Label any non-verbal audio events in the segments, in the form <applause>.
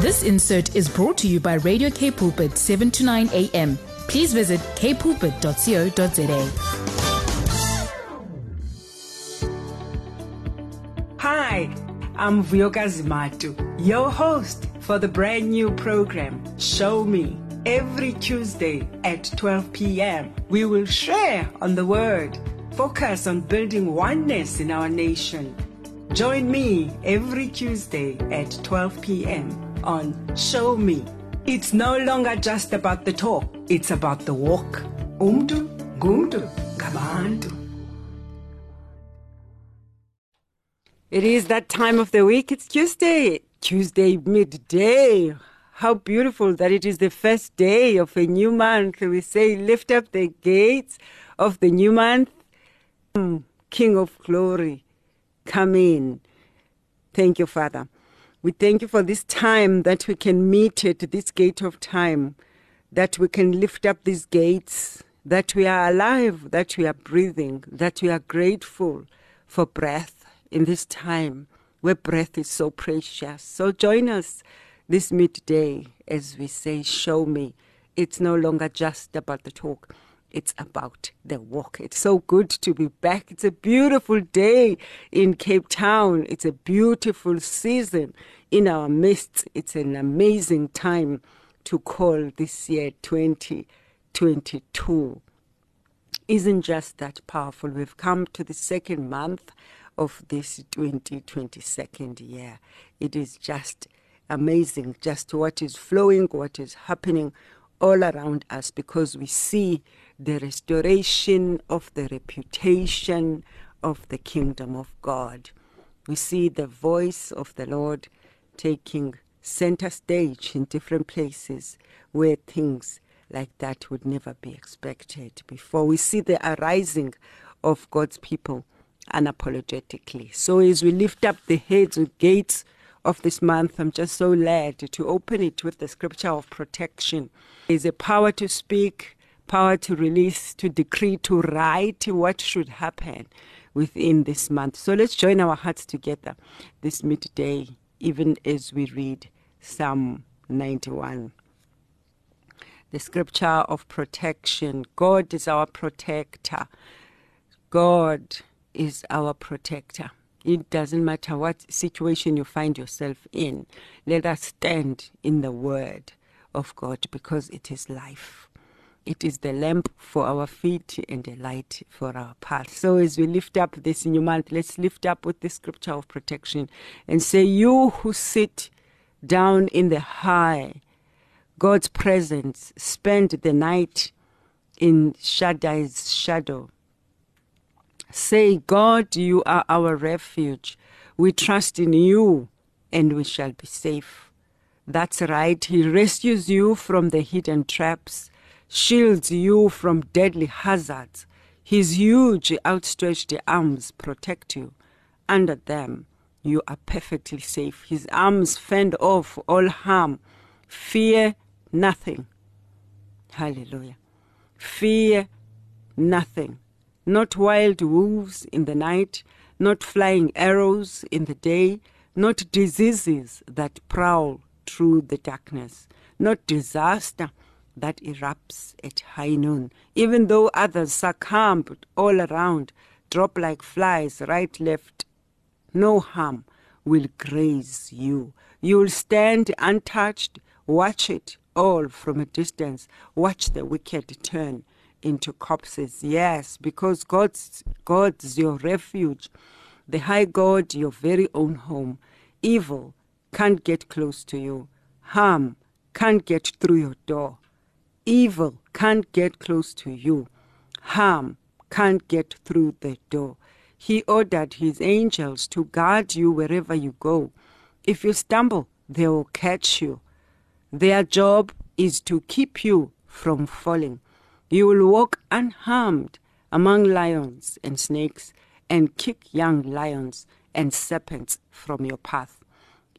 This insert is brought to you by Radio Cape Pulpit 7 to 9 a.m. Please visit kpulpit.co.za. Hi, I'm Vuyokazi Matu, your host for the brand new program, Show Me. Every Tuesday at 12 p.m., we will share on the Word, focus on building oneness in our nation. Join me every Tuesday at 12 p.m. on Show Me. It's no longer just about the talk, it's about the walk. Umdu, gumdu, gabantu. It is that time of the week. It's Tuesday. Tuesday midday. How beautiful that it is the first day of a new month. We say, lift up the gates of the new month. King of glory, come in. Thank you, Father. We thank you for this time that we can meet at this gate of time, that we can lift up these gates, that we are alive, that we are breathing, that we are grateful for breath in this time where breath is so precious. So join us this midday as we say, Show me. It's no longer just about the talk. It's about the walk. It's so good to be back. It's a beautiful day in Cape Town. It's a beautiful season in our midst. It's an amazing time to call this year 2022. Isn't just that powerful? We've come to the second month of this 2022nd year. It is just amazing, just what is flowing, what is happening all around us, because we see the restoration of the reputation of the kingdom of God. We see the voice of the Lord taking center stage in different places where things like that would never be expected before. We see the arising of God's people unapologetically. So as we lift up the heads and gates of this month, I'm just so led to open it with the scripture of protection. There's a power to speak, power to release, to decree, to write what should happen within this month. So let's join our hearts together this midday, even as we read Psalm 91. The scripture of protection. God is our protector. God is our protector. It doesn't matter what situation you find yourself in. Let us stand in the word of God because it is life. It is the lamp for our feet and the light for our path. So as we lift up this new month, let's lift up with the scripture of protection and say, You who sit down in the high, God's presence, spend the night in Shaddai's shadow Say, God, you are our refuge. We trust in you and we shall be safe. That's right. He rescues you from the hidden traps, shields you from deadly hazards. His huge outstretched arms protect you. Under them, you are perfectly safe. His arms fend off all harm. Fear nothing. Hallelujah. Fear nothing not wild wolves in the night, not flying arrows in the day, not diseases that prowl through the darkness, not disaster that erupts at high noon, even though others succumb all around, drop like flies right, left, no harm will graze you. You will stand untouched, watch it all from a distance, watch the wicked turn into corpses. Yes, because God's God's your refuge, the high God, your very own home. Evil can't get close to you. Harm can't get through your door. Evil can't get close to you. Harm can't get through the door. He ordered his angels to guard you wherever you go. If you stumble, they will catch you. Their job is to keep you from falling. You will walk unharmed among lions and snakes and kick young lions and serpents from your path.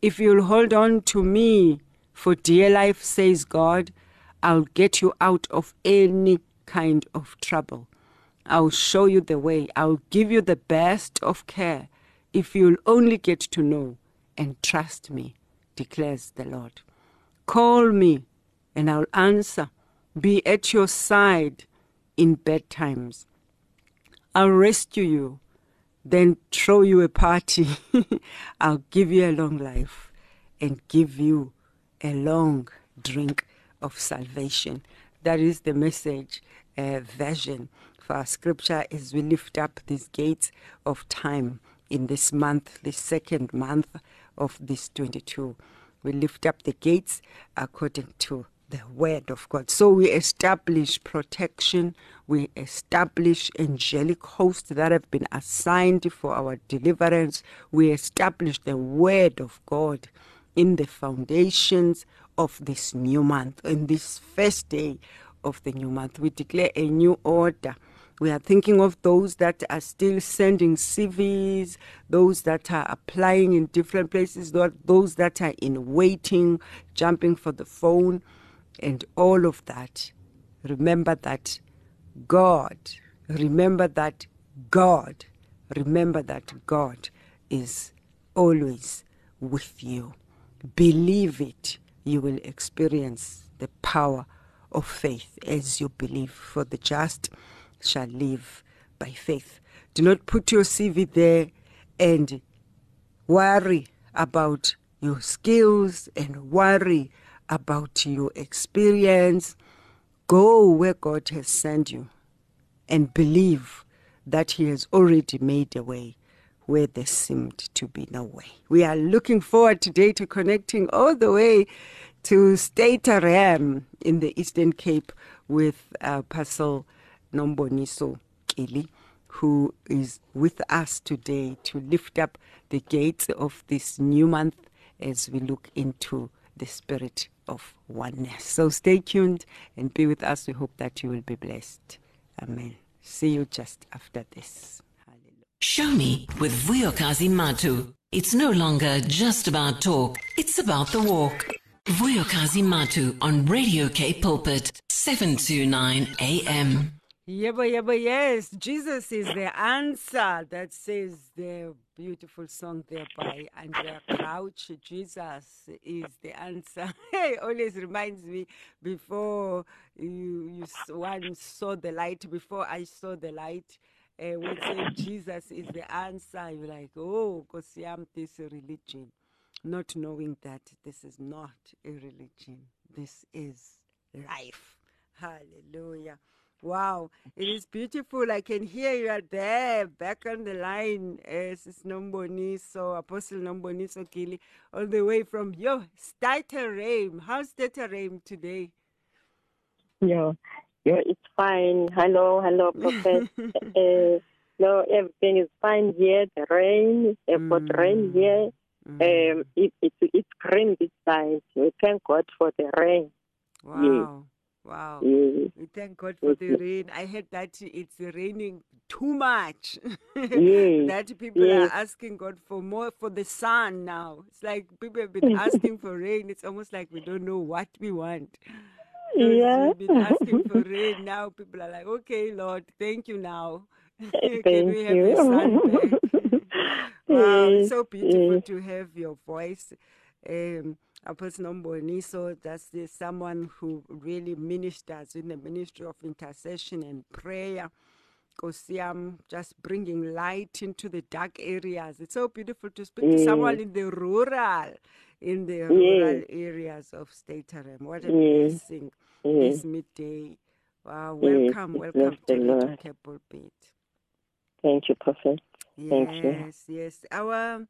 If you'll hold on to me for dear life, says God, I'll get you out of any kind of trouble. I'll show you the way. I'll give you the best of care if you'll only get to know and trust me, declares the Lord. Call me, and I'll answer. Be at your side in bad times. I'll rescue you, then throw you a party. <laughs> I'll give you a long life and give you a long drink of salvation. That is the message uh, version for our scripture as we lift up these gates of time in this month, the second month of this 22. We lift up the gates according to the word of God. So we establish protection, we establish angelic hosts that have been assigned for our deliverance, we establish the word of God in the foundations of this new month, in this first day of the new month. We declare a new order. We are thinking of those that are still sending CVs, those that are applying in different places, those that are in waiting, jumping for the phone and all of that, remember that God, remember that God, remember that God is always with you. Believe it, you will experience the power of faith as you believe, for the just shall live by faith. Do not put your CV there and worry about your skills and worry about your experience. Go where God has sent you and believe that He has already made a way where there seemed to be no way. We are looking forward today to connecting all the way to Stutterheim in the Eastern Cape with uh, Pastor Nomboniso Kili, who is with us today to lift up the gates of this new month as we look into the spirit of oneness. So stay tuned and be with us. We hope that you will be blessed. Amen. See you just after this. Show me with Vuyokazi Matu. It's no longer just about talk, it's about the walk. Vuyokazi Matu on Radio Cape Pulpit, 729 AM. Yeah, but yeah, but yes, Jesus is the answer. That says the beautiful song there by Andraé Crouch. Jesus is the answer. <laughs> it always reminds me before you, you one saw the light, before I saw the light, uh, when say Jesus is the answer, you're like, oh, because I'm this religion, not knowing that this is not a religion. This is life. Hallelujah. Wow, it is beautiful. I can hear you are there, back on the line, as uh, Nomboniso, Apostle Nomboniso Kili, all the way from yo, Stutterheim. How's Stutterheim today? Yeah, yeah, it's fine. Hello, hello, <laughs> Prophet. uh, no, everything is fine here. The rain, airport mm. rain here. Mm. Um, it, it, it's green this side. We thank God for the rain. Wow. Yeah. Wow. Mm. We thank God for the rain. I heard that it's raining too much. <laughs> that people are asking God for more for the sun now. It's like people have been <laughs> asking for rain. It's almost like we don't know what we want. Yeah. We've been asking <laughs> for rain. Now people are like, okay, Lord, thank you now. <laughs> Can thank we have you. <laughs> wow, it's so beautiful to have your voice. Um, Apostle Nomboniso, that's the, someone who really ministers in the ministry of intercession and prayer. Kosiam, just bringing light into the dark areas. It's so beautiful to speak to someone in the rural, in the rural areas of Stutterheim. What a blessing Mm. this midday. Wow, mm. welcome, welcome to the Cape Pulpit. Thank you, Prophet. Yes, Thank you. yes. Our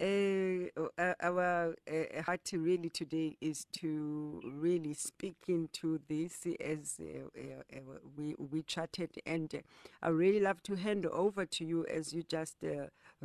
uh, our uh, heart really today is to really speak into this as uh, we we chatted, and I really love to hand over to you as you just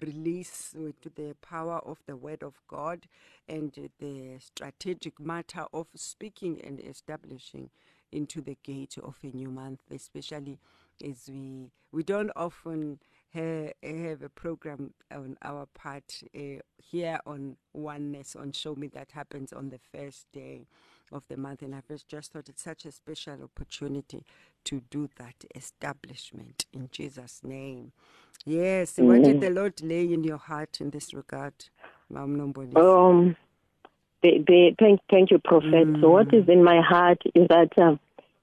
release with the power of the Word of God and the strategic matter of speaking and establishing into the gate of a new month, especially as we we don't often have a program on our part uh, here on Oneness on Show Me that happens on the first day of the month. And I just thought it's such a special opportunity to do that establishment in Jesus' name. Yes. Mm-hmm. What did the Lord lay in your heart in this regard? Um, thank, thank you, Prophet. Mm. So what is in my heart is that uh,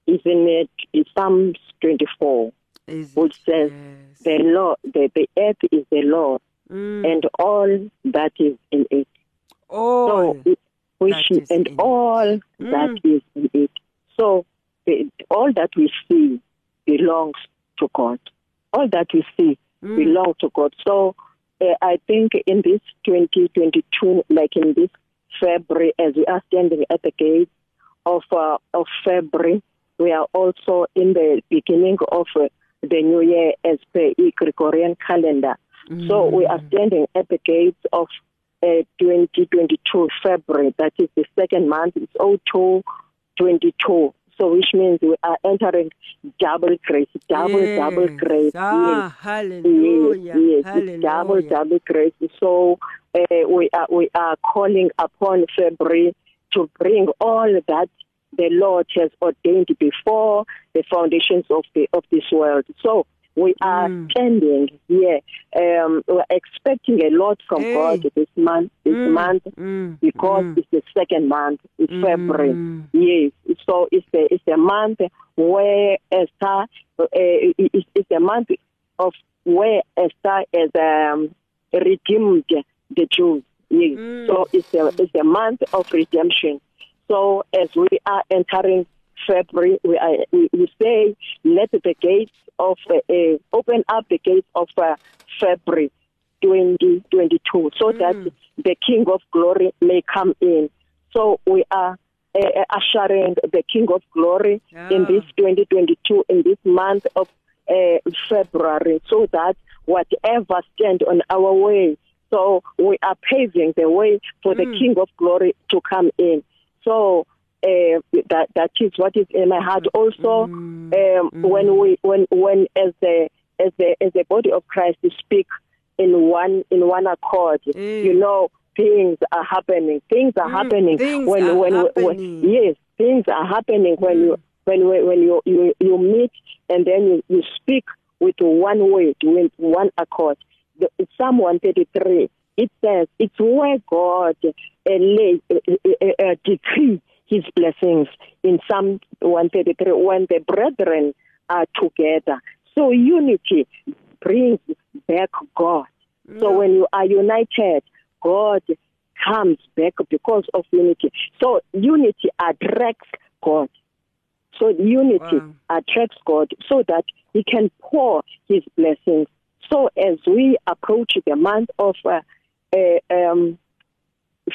is in it, Psalms 24, is which says, yes. "The law, the, the earth is the Lord, mm. and all that is in it." All so, which and all it. that mm. is in it. So the, all that we see belongs to God. All that we see mm. belongs to God. So uh, I think in this 2022, like in this February, as we are standing at the gate of uh, of February, we are also in the beginning of uh, the new year as per the Gregorian calendar. Mm. So we are standing at the gates of uh, 2022 February. That is the second month. It's 0222. So which means we are entering double grace, double yes. double grace. Ah, yes. hallelujah. Yes, yes. hallelujah. double double grace. So uh, we are we are calling upon February to bring all that the Lord has ordained before the foundations of the of this world. So we are mm. standing here. Um, we're expecting a lot from hey. God this month. This mm. month mm. because mm. it's the second month. It's Mm. February. Yes. So it's the it's the month where Esther. Uh, it's, it's the month of where Esther has um, redeemed the Jews. Yes. Mm. So it's a it's a month of redemption. So as we are entering February, we, are, we, we say, let the gates of, uh, uh, open up the gates of uh, February 2022 so Mm. that the King of Glory may come in. So we are uh, ushering the King of Glory in Ah. this 2022, in this month of uh, February, so that whatever stand on our way, so we are paving the way for the Mm. King of Glory to come in. So uh, that that is what is in my heart. Also, Mm. um, Mm. when we when when as the as the as the body of Christ we speak in one in one accord, Eh. you know, things are happening. Things are Mm, happening things when are when, when happening. yes, things are happening when Mm. you when when when you you you meet and then you, you speak with one word, with one accord. The, Psalm 133, it says, it's where God uh, lay, uh, uh, decree his blessings in Psalm 133 when the brethren are together. So unity brings back God. So when you are united, God comes back because of unity. So unity attracts God. So unity Wow. attracts God so that He can pour His blessings. So as we approach the month of uh, uh, um,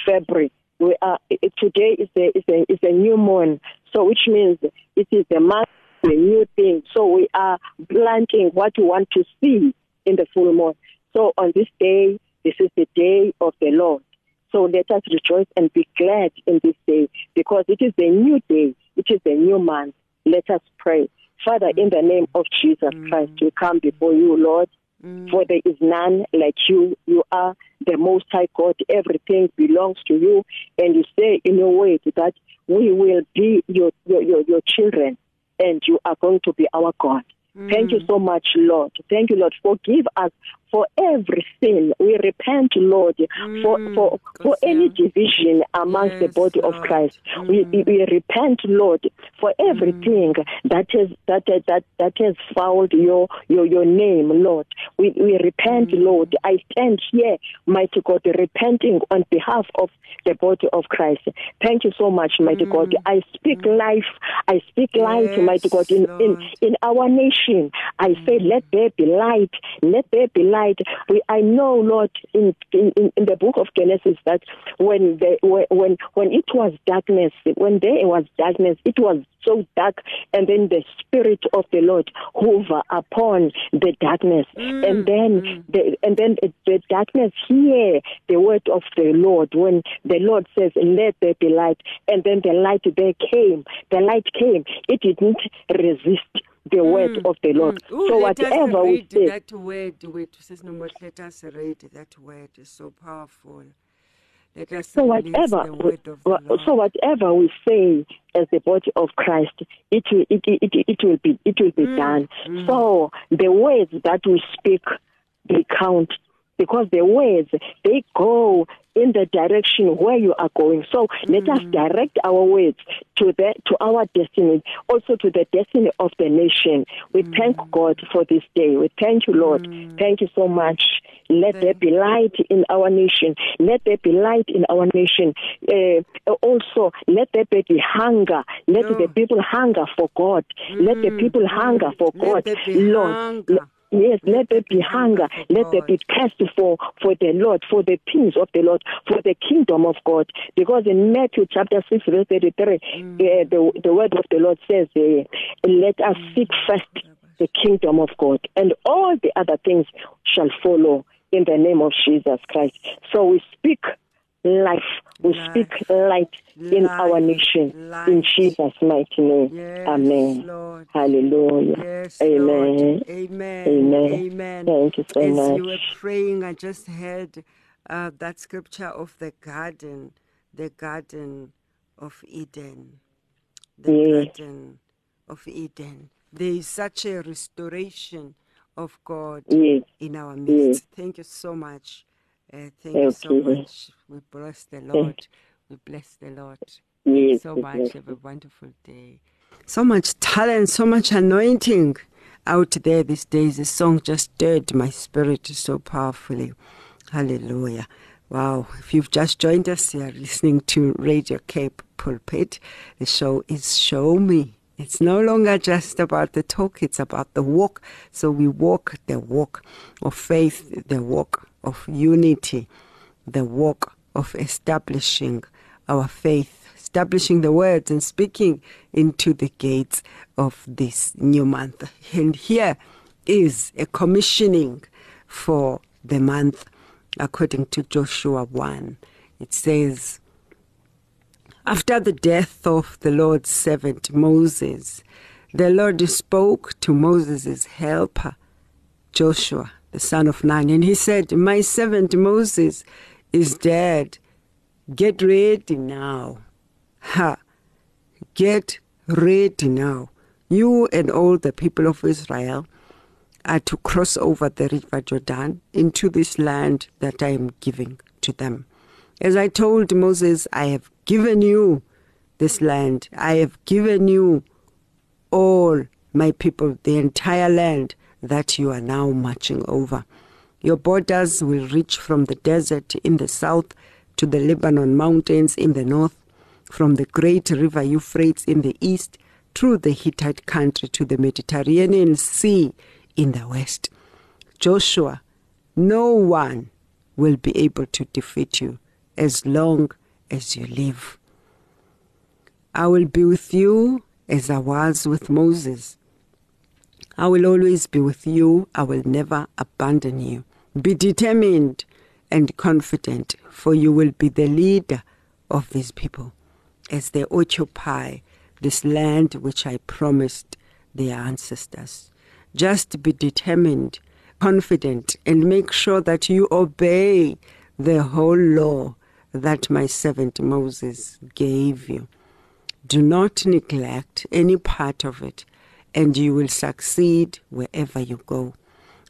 February, we are eh, today is a is a is a new moon. So which means it is the month of a new thing. So we are planting what we want to see in the full moon. So on this day, this is the day of the Lord. So let us rejoice and be glad in this day because it is a new day. It is a new month. Let us pray. Father, in the name of Jesus Christ, we come before you, Lord. Mm. For there is none like you. You are the Most High God. Everything belongs to you. And you say in your word that we will be your, your, your, your children and you are going to be our God. Thank you so much, Lord. Thank you, Lord. Forgive us for every sin. We repent, Lord, for Mm, for for any division amongst the Yes, body of Lord. Christ. Mm. We, we we repent, Lord, for everything mm. that has that that that has fouled your your your name, Lord. We we repent, mm. Lord. I stand here, mighty God, repenting on behalf of the body of Christ. Thank you so much, mighty God. I speak life. I speak life, Yes, mighty God, in in in our nation. I say, let there be light. Let there be light. We, I know, Lord, in, in in the book of Genesis that when the when when it was darkness, when there was darkness, it was so dark, and then the spirit of the Lord hover upon the darkness, mm, and then mm. the and then the, the darkness hear the word of the Lord when the Lord says, "Let there be light," and then the light there came. The light came. It didn't resist the word of the Lord. Mm. Ooh, so whatever we say, that word, wait, says no more. Let us read that word. It's so powerful. Let us so whatever the word of the Lord. so whatever we say as the body of Christ, it will it, it, it, it will be it will be Mm, done. So the words that we speak, they count because the words they go in the direction where you are going. So mm. let us direct our words to the to our destiny, also to the destiny of the nation. We mm. thank God for this day. We thank you, Lord. Mm. Thank you so much. Let there be light in our nation. Let there be light in our nation. Uh, also, let there be the hunger. Let the people hunger for God. Let the people hunger for God. Lord, Yes, let there be hunger. Let there be thirst for, for the Lord, for the things of the Lord, for the kingdom of God. Because in Matthew chapter 6, verse 33, mm. uh, the, the word of the Lord says, uh, Let us seek first the kingdom of God, and all the other things shall follow in the name of Jesus Christ. So we speak life. We life. speak light life. in our nation. Life. In Jesus' mighty name. Yes, Amen. Lord. Hallelujah. Yes, Amen. Lord. Amen. Amen. Amen. Thank you so As much. you were praying, I just heard uh, that scripture of the garden, the garden of Eden. The Yes. garden of Eden. There is such a restoration of God in our midst. Thank you so much. Uh, thank you so Okay. much. We bless the Lord. We bless the Lord. Thank Yes. you so much. Have a wonderful day. So much talent, so much anointing out there these days. The song just stirred my spirit so powerfully. Hallelujah. Wow. If you've just joined us, you're listening to Radio Cape Pulpit. The show is Show Me. It's no longer just about the talk, it's about the walk. So we walk the walk of faith, the walk of unity, the work of establishing our faith, establishing the words and speaking into the gates of this new month. And here is a commissioning for the month according to Joshua 1. It says, after the death of the Lord's servant Moses, the Lord spoke to Moses' helper, Joshua, son of Nun, and he said, My servant Moses is dead. Get ready now. Ha! Get ready now. You and all the people of Israel are to cross over the river Jordan into this land that I am giving to them. As I told Moses, I have given you this land. I have given you all my people, the entire land that you are now marching over. Your borders will reach from the desert in the south to the Lebanon mountains in the north, from the great river Euphrates in the east, through the Hittite country to the Mediterranean Sea in the west. Joshua, no one will be able to defeat you as long as you live. I will be with you as I was with Moses. I will always be with you. I will never abandon you. Be determined and confident, for you will be the leader of these people as they occupy this land which I promised their ancestors. Just be determined, confident, and make sure that you obey the whole law that my servant Moses gave you. Do not neglect any part of it, and you will succeed wherever you go.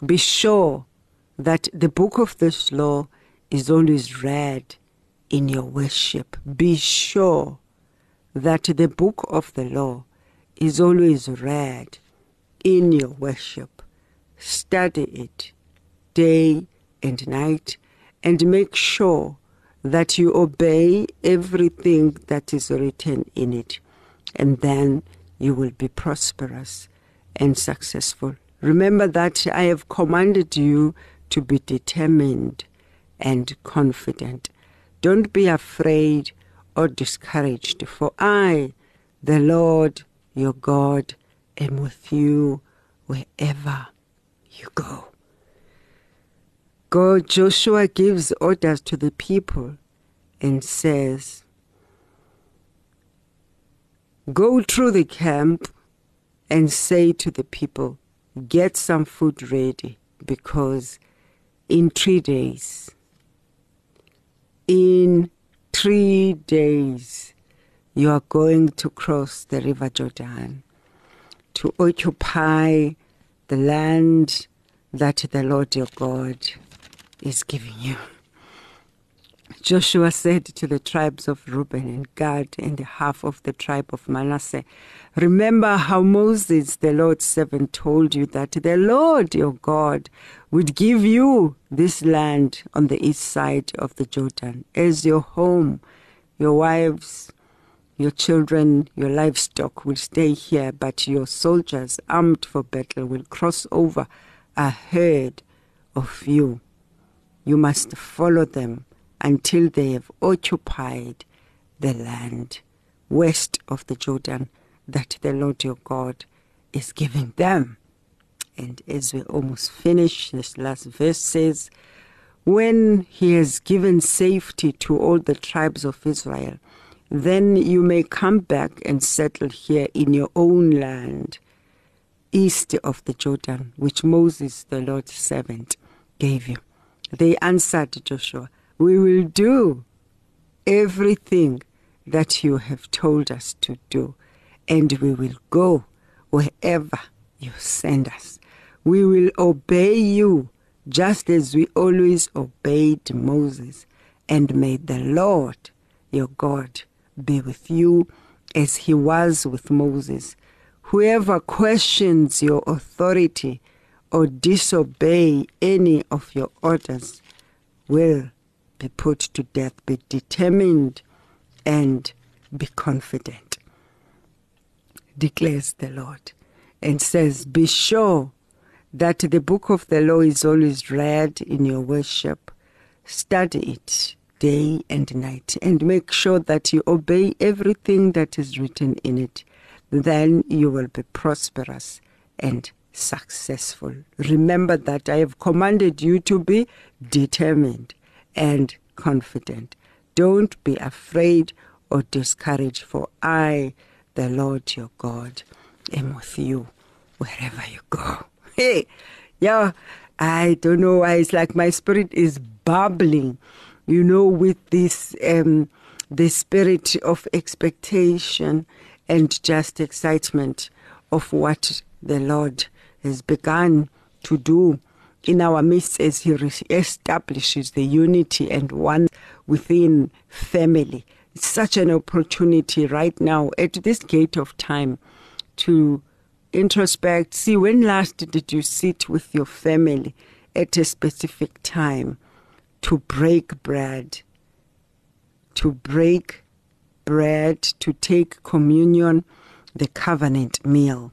Be sure that the book of this law is always read in your worship. Be sure that the book of the law is always read in your worship. Study it day and night and make sure that you obey everything that is written in it, and then you will be prosperous and successful. Remember that I have commanded you to be determined and confident. Don't be afraid or discouraged, for I, the Lord your God, am with you wherever you go. God, Joshua gives orders to the people and says, Go through the camp and say to the people, Get some food ready because in three days, in three days, you are going to cross the river Jordan to occupy the land that the Lord your God is giving you. Joshua said to the tribes of Reuben and Gad and the half of the tribe of Manasseh, Remember how Moses, the Lord's servant, told you that the Lord your God would give you this land on the east side of the Jordan as your home. Your wives, your children, your livestock will stay here, but your soldiers armed for battle will cross over ahead of you. You must follow them until they have occupied the land west of the Jordan that the Lord your God is giving them. And as we almost finish, this last verse says, When he has given safety to all the tribes of Israel, then you may come back and settle here in your own land, east of the Jordan, which Moses, the Lord's servant, gave you. They answered Joshua, We will do everything that you have told us to do, and we will go wherever you send us. We will obey you just as we always obeyed Moses. And may the Lord your God be with you as he was with Moses. Whoever questions your authority or disobey any of your orders will be put to death. Be determined and be confident, declares the Lord, and says, Be sure that the book of the law is always read in your worship. Study it day and night and make sure that you obey everything that is written in it. Then you will be prosperous and successful. Remember that I have commanded you to be determined and confident. Don't be afraid or discouraged, for I, the Lord your God, am with you wherever you go. <laughs> Hey, yeah, I don't know why it's like my spirit is bubbling, you know, with this um, the spirit of expectation and just excitement of what the Lord has begun to do in our midst as He establishes the unity and one within family. It's such an opportunity right now at this gate of time to introspect. See, when last did you sit with your family at a specific time to break bread? To break bread, to take communion, the covenant meal.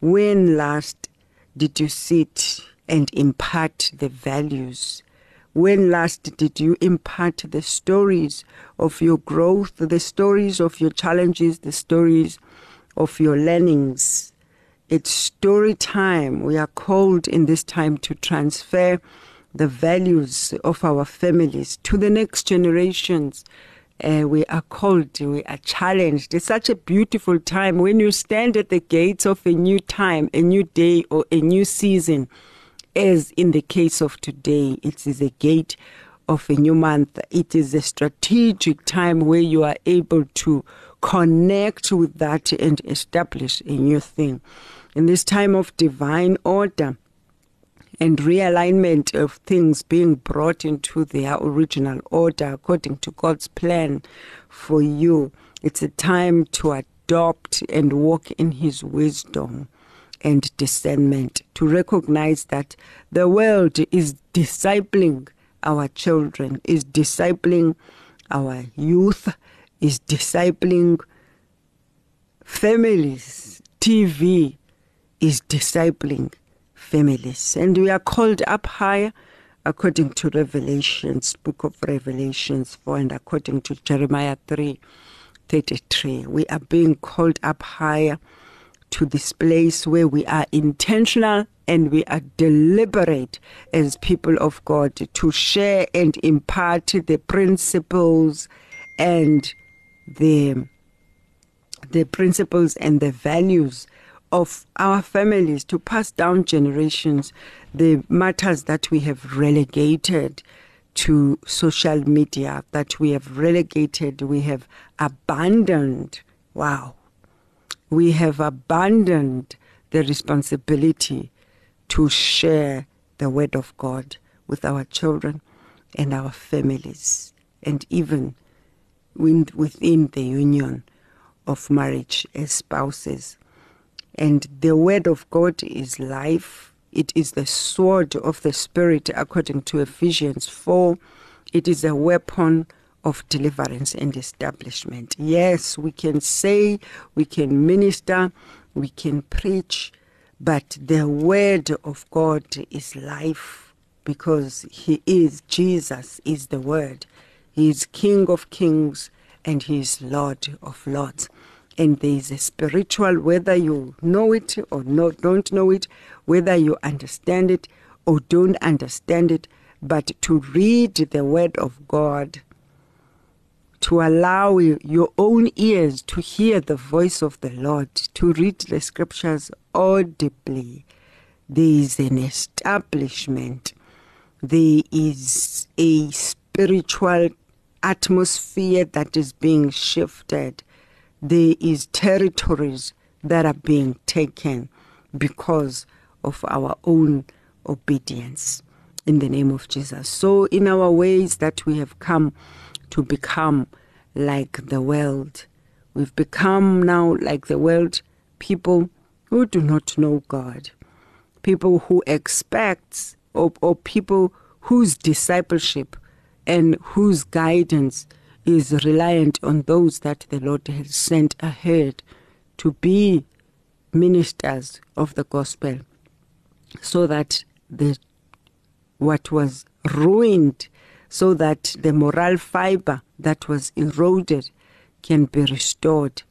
When last did you sit and impart the values? When last did you impart the stories of your growth, the stories of your challenges, the stories of your learnings? It's story time. We are called in this time to transfer the values of our families to the next generations uh, we are called, we are challenged. It's such a beautiful time when you stand at the gates of a new time, a new day, or a new season. As in the case of today, it is a gate of a new month. It is a strategic time where you are able to connect with that and establish a new thing. In this time of divine order, and realignment of things being brought into their original order according to God's plan for you. It's a time to adopt and walk in His wisdom and discernment, to recognize that the world is discipling our children, is discipling our youth, is discipling families. TV is discipling families. And we are called up higher according to Revelations, book of Revelations 4, and according to Jeremiah 3 33. We are being called up higher to this place where we are intentional and we are deliberate as people of God to share and impart the principles and the the principles and the values of our families to pass down generations the matters that we have relegated to social media, that we have relegated, we have abandoned. Wow. We have abandoned the responsibility to share the word of God with our children and our families, and even within the union of marriage as spouses. And the word of God is life. It is the sword of the Spirit, according to Ephesians 4. It is a weapon of deliverance and establishment. Yes, we can say, we can minister, we can preach, but the word of God is life because he is Jesus is the word. He is King of kings and he is Lord of lords. And there is a spiritual, whether you know it or no, don't know it, whether you understand it or don't understand it, but to read the word of God to allow your own ears to hear the voice of the Lord, to read the scriptures audibly. There is an establishment, there is a spiritual atmosphere that is being shifted, there is territories that are being taken because of our own obedience in the name of Jesus. So, in our ways that we have come to become like the world. We've become now like the world people who do not know God, people who expect, or, or people whose discipleship and whose guidance is reliant on those that the Lord has sent ahead to be ministers of the gospel so that the what was ruined so that the moral fiber that was eroded can be restored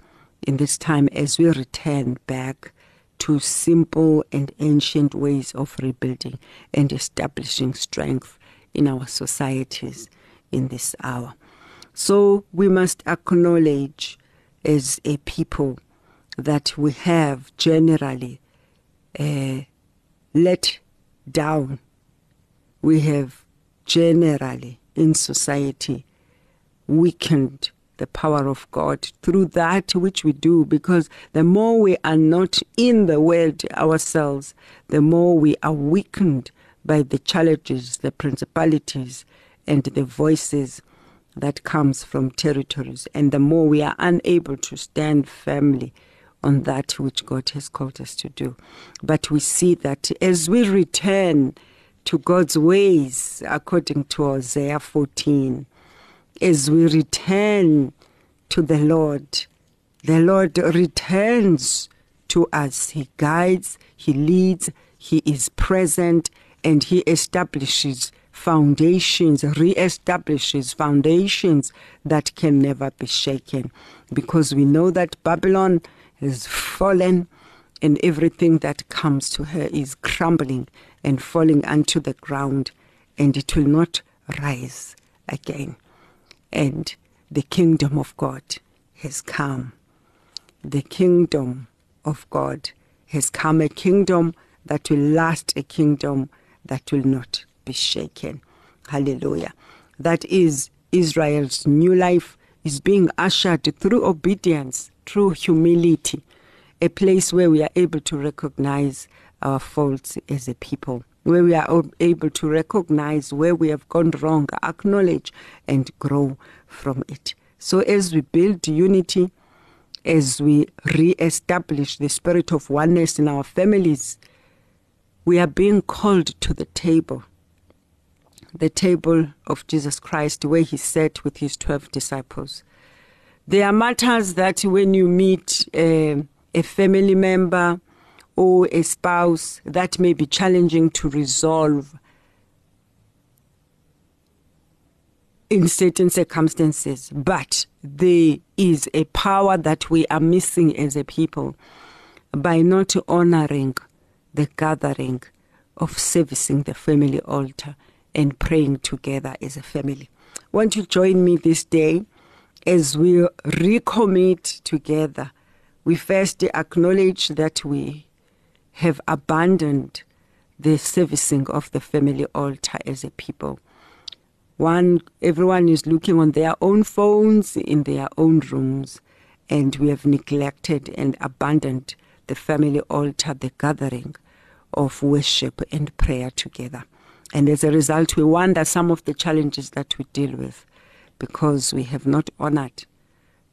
in this time as we return back to simple and ancient ways of rebuilding and establishing strength in our societies in this hour. So we must acknowledge as a people that we have generally uh, let down. We have generally in society weakened the power of God through that which we do because the more we are not in the world ourselves, the more we are weakened by the challenges, the principalities, and the voices that comes from territories, and the more we are unable to stand firmly on that which God has called us to do. But we see that as we return to God's ways, according to Isaiah 14. As we return to the Lord, the Lord returns to us. He guides, He leads, He is present, and He establishes foundations, re establishes foundations that can never be shaken. Because we know that Babylon has fallen and everything that comes to her is crumbling and falling unto the ground, and it will not rise again. And the kingdom of God has come. The kingdom of God has come, a kingdom that will last, a kingdom that will not be shaken. Hallelujah. That is Israel's new life is being ushered through obedience, through humility, a place where we are able to recognize our faults as a people, where we are able to recognize where we have gone wrong, acknowledge, and grow from it. So, as we build unity, as we re establish the spirit of oneness in our families, we are being called to the table, the table of Jesus Christ, where he sat with his 12 disciples. There are matters that when you meet uh, a family member, or a spouse that may be challenging to resolve in certain circumstances, but there is a power that we are missing as a people by not honoring the gathering of servicing the family altar and praying together as a family. Won't you join me this day as we recommit together? We first acknowledge that we have abandoned the servicing of the family altar as a people. One, everyone is looking on their own phones in their own rooms, and we have neglected and abandoned the family altar, the gathering of worship and prayer together. And as a result, we wonder some of the challenges that we deal with because we have not honored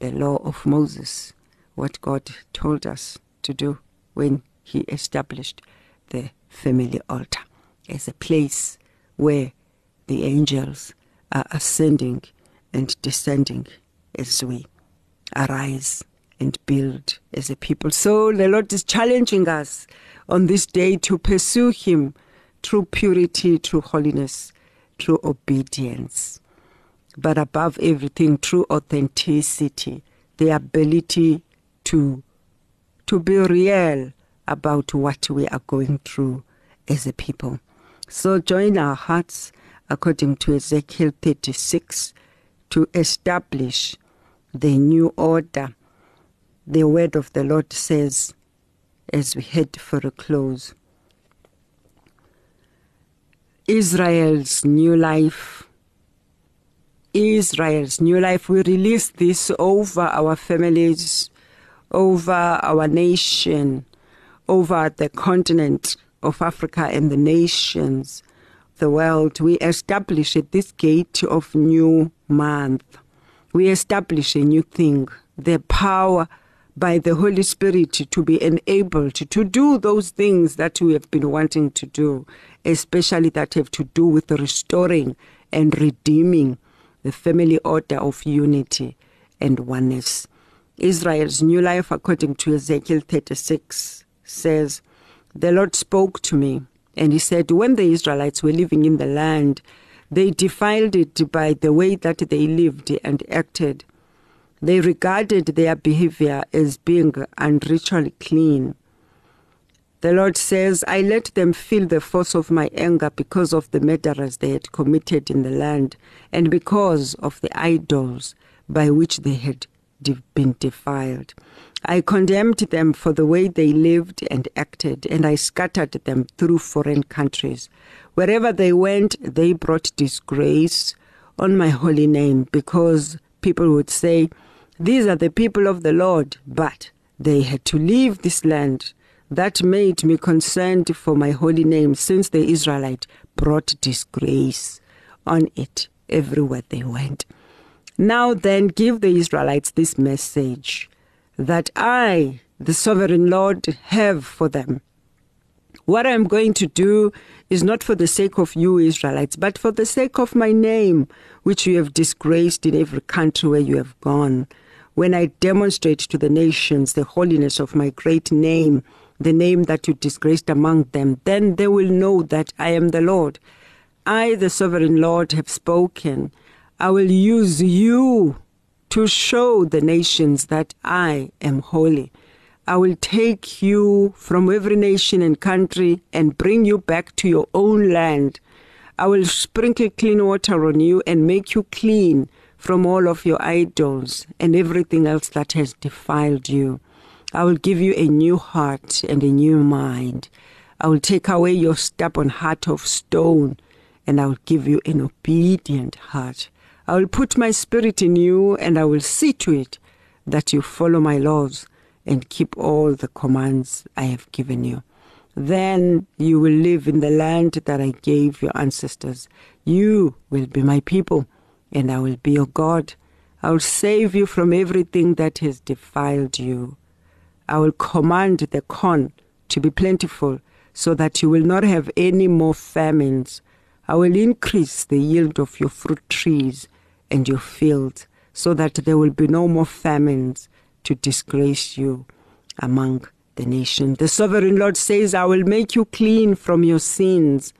the law of Moses, what God told us to do when He established the family altar as a place where the angels are ascending and descending as we arise and build as a people. So the Lord is challenging us on this day to pursue Him through purity, through holiness, through obedience. But above everything, through authenticity, the ability to, to be real about what we are going through as a people. So join our hearts according to Ezekiel 36 to establish the new order. The word of the Lord says, as we head for a close, Israel's new life. Israel's new life. We release this over our families, over our nation, over the continent of Africa and the nations, the world. We establish at this gate of new month. We establish a new thing, the power by the Holy Spirit to be enabled to do those things that we have been wanting to do, especially that have to do with restoring and redeeming the family order of unity and oneness. Israel's new life, according to Ezekiel 36, says, The Lord spoke to me, and he said, When the Israelites were living in the land, they defiled it by the way that they lived and acted they regarded their behavior as being unritually clean. The Lord says, I let them feel the force of my anger because of the murderers they had committed in the land and because of the idols by which they had been defiled. I condemned them for the way they lived and acted, and I scattered them through foreign countries. Wherever they went, they brought disgrace on my holy name because people would say, these are the people of the Lord, but they had to leave this land. That made me concerned for my holy name, since the Israelite brought disgrace on it everywhere they went. Now then, give the Israelites this message that I, the sovereign Lord, have for them. What I'm going to do is not for the sake of you, Israelites, but for the sake of my name, which you have disgraced in every country where you have gone when I demonstrate to the nations the holiness of my great name, the name that you disgraced among them, then they will know that I am the Lord. I, the sovereign Lord, have spoken. I will use you to show the nations that I am holy. I will take you from every nation and country and bring you back to your own land. I will sprinkle clean water on you and make you clean from all of your idols and everything else that has defiled you. I will give you a new heart and a new mind. I will take away your stubborn heart of stone and I will give you an obedient heart. I will put my spirit in you and I will see to it that you follow my laws and keep all the commands I have given you. Then you will live in the land that I gave your ancestors. You will be my people and I will be your God. I will save you from everything that has defiled you. I will command the corn to be plentiful so that you will not have any more famines. I will increase the yield of your fruit trees and your fields so that there will be no more famines to disgrace you among the nations. The sovereign Lord says, I will make you clean from your sins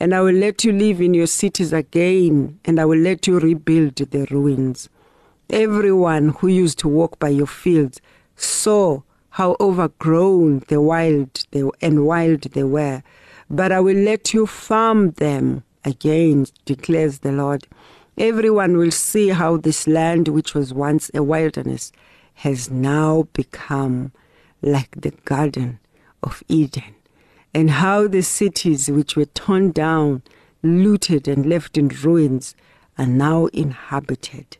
and I will let you live in your cities again, and I will let you rebuild the ruins. Everyone who used to walk by your fields saw how overgrown the wild they, and wild they were, but I will let you farm them again, declares the Lord. Everyone will see how this land, which was once a wilderness, has now become like the Garden of Eden and how the cities which were torn down, looted, and left in ruins are now inhabited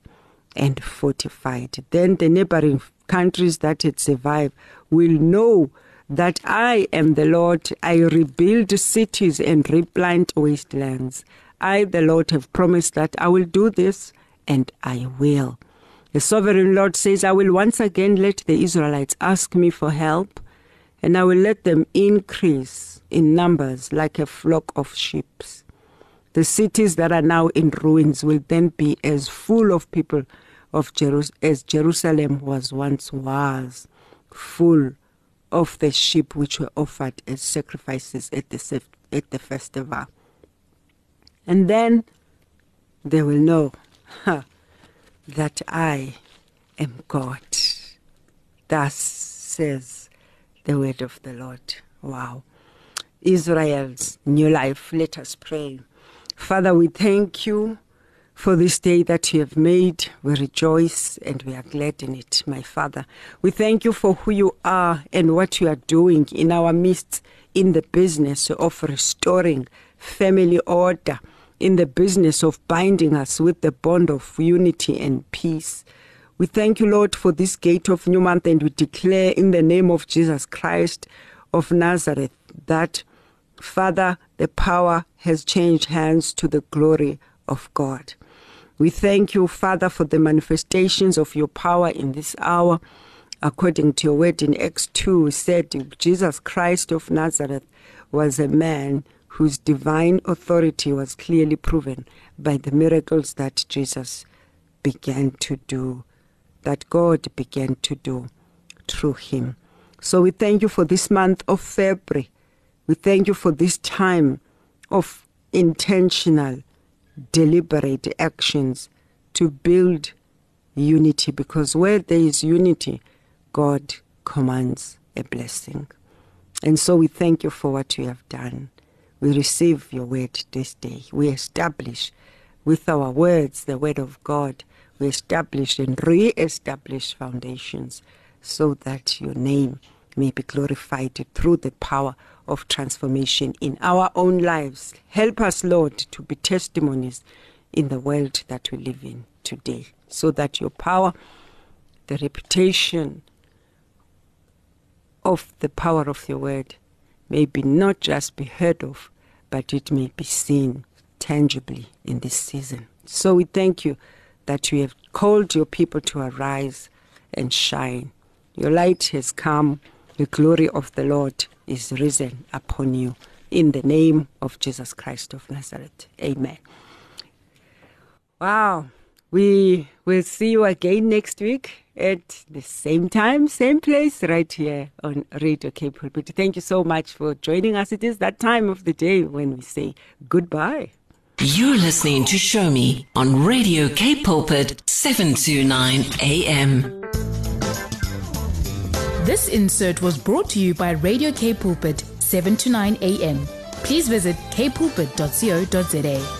and fortified. Then the neighboring countries that had survived will know that I am the Lord. I rebuild cities and replant wastelands. I, the Lord, have promised that I will do this, and I will. The sovereign Lord says, I will once again let the Israelites ask me for help, and I will let them increase in numbers like a flock of sheep. The cities that are now in ruins will then be as full of people of Jerus- as Jerusalem was once was, full of the sheep which were offered as sacrifices at the, at the festival. And then they will know that I am God. Thus says the word of the Lord. Wow. Israel's new life. Let us pray. Father, we thank you for this day that you have made. We rejoice and we are glad in it, my Father. We thank you for who you are and what you are doing in our midst in the business of restoring family order in the business of binding us with the bond of unity and peace. We thank you, Lord, for this gate of new month, and we declare in the name of Jesus Christ of Nazareth that, Father, the power has changed hands to the glory of God. We thank you, Father, for the manifestations of your power in this hour. According to your word in Acts 2, said Jesus Christ of Nazareth was a man whose divine authority was clearly proven by the miracles that Jesus began to do, that God began to do through him. So we thank you for this month of February. We thank you for this time of intentional, deliberate actions to build unity because where there is unity, God commands a blessing. And so we thank you for what you have done. We receive your word this day. We establish with our words the word of God. We establish and re establish foundations so that your name may be glorified through the power of transformation in our own lives. Help us, Lord, to be testimonies in the world that we live in today, so that your power, the reputation of the power of your word, may be not just be heard of, but it may be seen tangibly in this season. So we thank you that you have called your people to arise and shine. Your light has come, the glory of the Lord is risen upon you. In the name of Jesus Christ of Nazareth. Amen. Wow. We will see you again next week at the same time, same place, right here on Radio Cape Pulpit. Thank you so much for joining us. It is that time of the day when we say goodbye. You're listening to Show Me on Radio Cape Pulpit, 729 AM. This insert was brought to you by Radio Cape Pulpit, 7 to 9 AM. Please visit capepulpit.co.za.